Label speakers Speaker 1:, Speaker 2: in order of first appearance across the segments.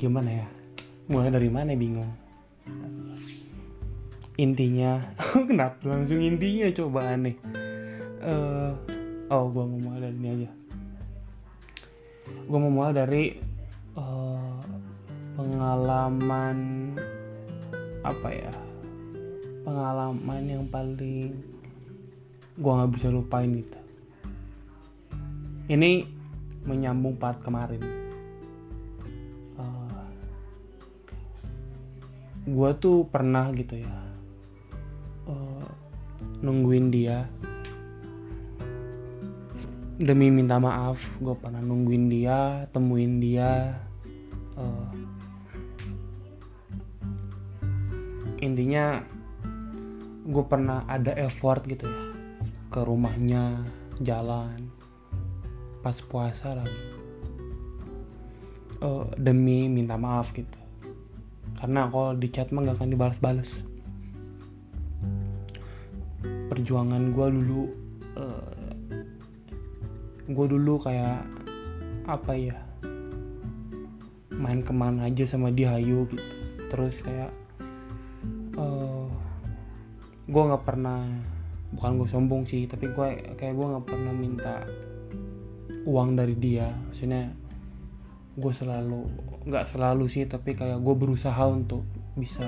Speaker 1: gimana ya? Mulai dari mana bingung? Intinya kenapa langsung intinya coba aneh? Eh, oh gue mau mulai dari ini aja. Gue mau mulai dari eh, pengalaman apa ya? Pengalaman yang paling gue nggak bisa lupain gitu ini menyambung part kemarin gue tuh pernah gitu ya eh, nungguin dia. Demi minta maaf gue pernah nungguin dia temuin dia eh, intinya gue pernah ada effort gitu ya ke rumahnya jalan pas puasa lagi Eh, demi minta maaf gitu karena kalau di chat mah gak akan dibalas-balas. Perjuangan gue dulu gue dulu kayak apa ya main ke mana aja sama dia hayu gitu. Terus kayak eh gue nggak pernah bukan gue sombong sih tapi gue kayak gue nggak pernah minta uang dari dia. Maksudnya gue selalu nggak selalu sih tapi kayak gue berusaha untuk bisa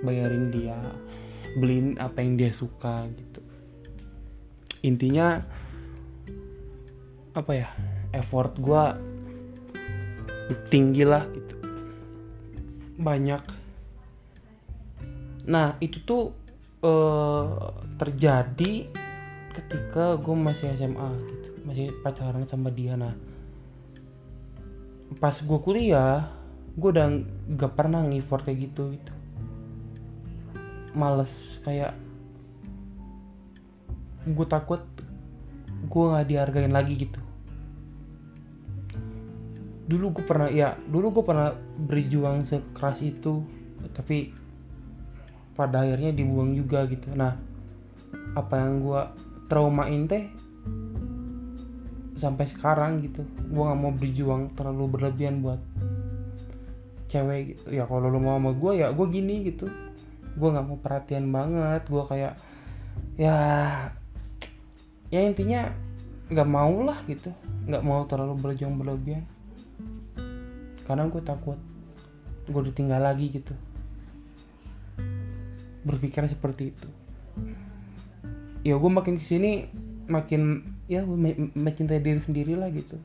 Speaker 1: bayarin dia beliin apa yang dia suka gitu. Intinya apa ya effort gue tinggi lah gitu. Banyak. Nah itu tuh eh, terjadi ketika gue masih SMA gitu masih pacaran sama dia. Nah pas gue kuliah gue udah gak pernah ngeffort kayak gitu gitu. Males kayak gue takut gue nggak dihargain lagi gitu. Dulu gue pernah ya dulu gue pernah berjuang sekeras itu tapi pada akhirnya dibuang juga gitu. Nah apa yang gue traumain teh sampai sekarang gitu. Gue nggak mau berjuang terlalu berlebihan buat cewek gitu. Ya kalau lu mau sama gue ya gue gini gitu. Gue nggak mau perhatian banget. Gue kayak ya ya intinya nggak mau lah gitu. Nggak mau terlalu berjuang berlebihan. Karena gue takut gue ditinggal lagi gitu. Berpikir seperti itu. Ya gue makin ke sini makin ya me- mencintai diri sendiri lah gitu.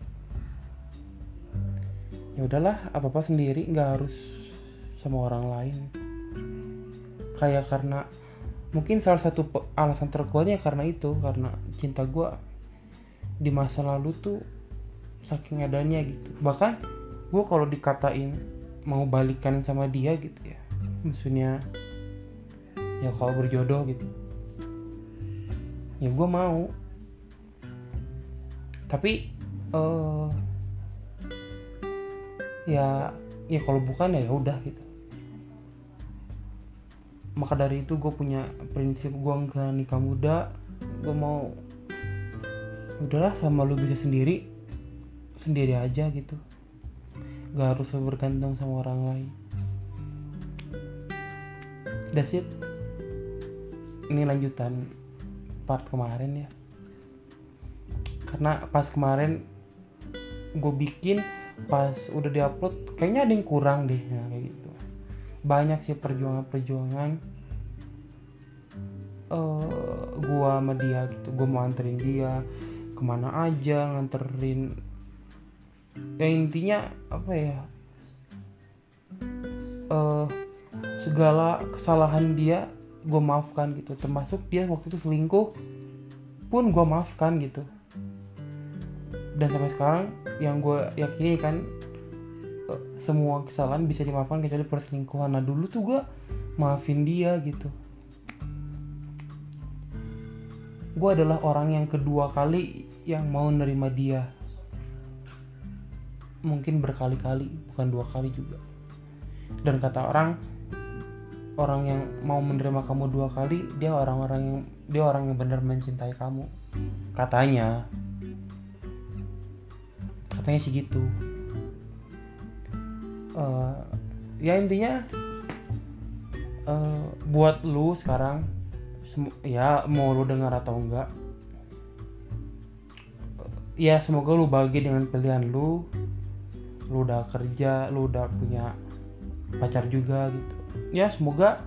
Speaker 1: Ya udahlah apa apa sendiri nggak harus sama orang lain. Kayak karena mungkin salah satu alasan terkuatnya karena itu karena cinta gue di masa lalu tuh saking adanya gitu. Bahkan gue kalau dikatain mau balikan sama dia gitu ya maksudnya ya kalau berjodoh gitu ya gue mau tapi eh ya ya kalau bukan ya udah gitu. Maka dari itu gue punya prinsip gue nggak nikah muda gue mau udahlah sama lu bisa sendiri sendiri aja gitu. Gak harus bergantung sama orang lain. That's it. Ini lanjutan part kemarin ya karena pas kemarin gue bikin pas udah diupload kayaknya ada yang kurang deh nah, kayak gitu. Banyak sih perjuangan-perjuangan eh gua sama dia gitu. Gue mau anterin dia ke mana aja nganterin ya intinya apa ya eh segala kesalahan dia gue maafkan gitu. Termasuk dia waktu itu selingkuh pun gue maafkan gitu dan sampai sekarang yang gue yakini kan eh, semua kesalahan bisa dimaafkan kecuali perselingkuhan. Nah dulu tuh gue maafin dia gitu. Gue adalah orang yang kedua kali yang mau nerima dia. Mungkin berkali-kali bukan dua kali juga. Dan kata orang orang yang mau menerima kamu dua kali dia orang-orang yang dia orang yang benar mencintai kamu. Katanya katanya sih gitu. Uh, ya intinya uh, buat lu sekarang ya mau lu dengar atau enggak ya semoga lu bahagia dengan pilihan lu. Lu udah kerja lu udah punya pacar juga gitu. Ya semoga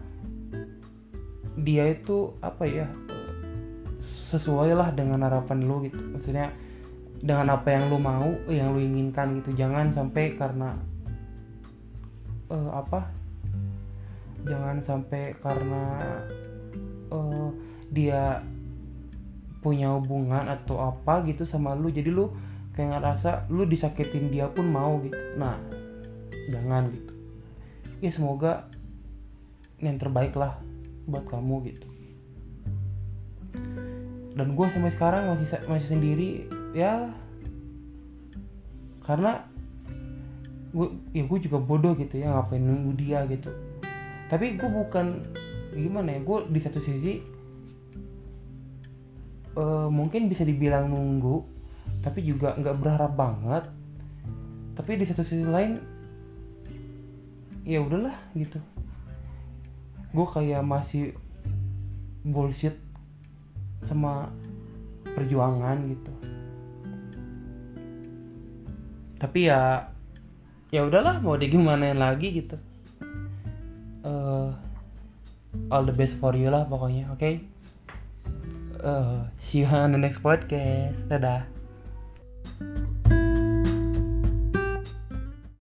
Speaker 1: dia itu apa ya sesuai lah dengan harapan lu gitu. Maksudnya dengan apa yang lu mau yang lu inginkan gitu. Jangan sampai karena uh, apa? Jangan sampai karena uh, dia punya hubungan atau apa gitu sama lu. Jadi lu kayak ngerasa lu disakitin dia pun mau gitu. Nah jangan gitu. Ya semoga yang terbaik lah buat kamu gitu. Dan gue sampai sekarang masih masih sendiri ya. Karena gue ya gue juga bodoh gitu ya ngapain nunggu dia gitu. Tapi gue bukan gimana ya gue di satu sisi uh, mungkin bisa dibilang nunggu tapi juga nggak berharap banget. Tapi di satu sisi lain ya udahlah gitu. Gue kayak masih bullshit sama perjuangan gitu tapi ya ya udahlah mau di gimana lagi gitu. Uh, all the best for you lah pokoknya oke? Okay? uh, see you on the next podcast. Dadah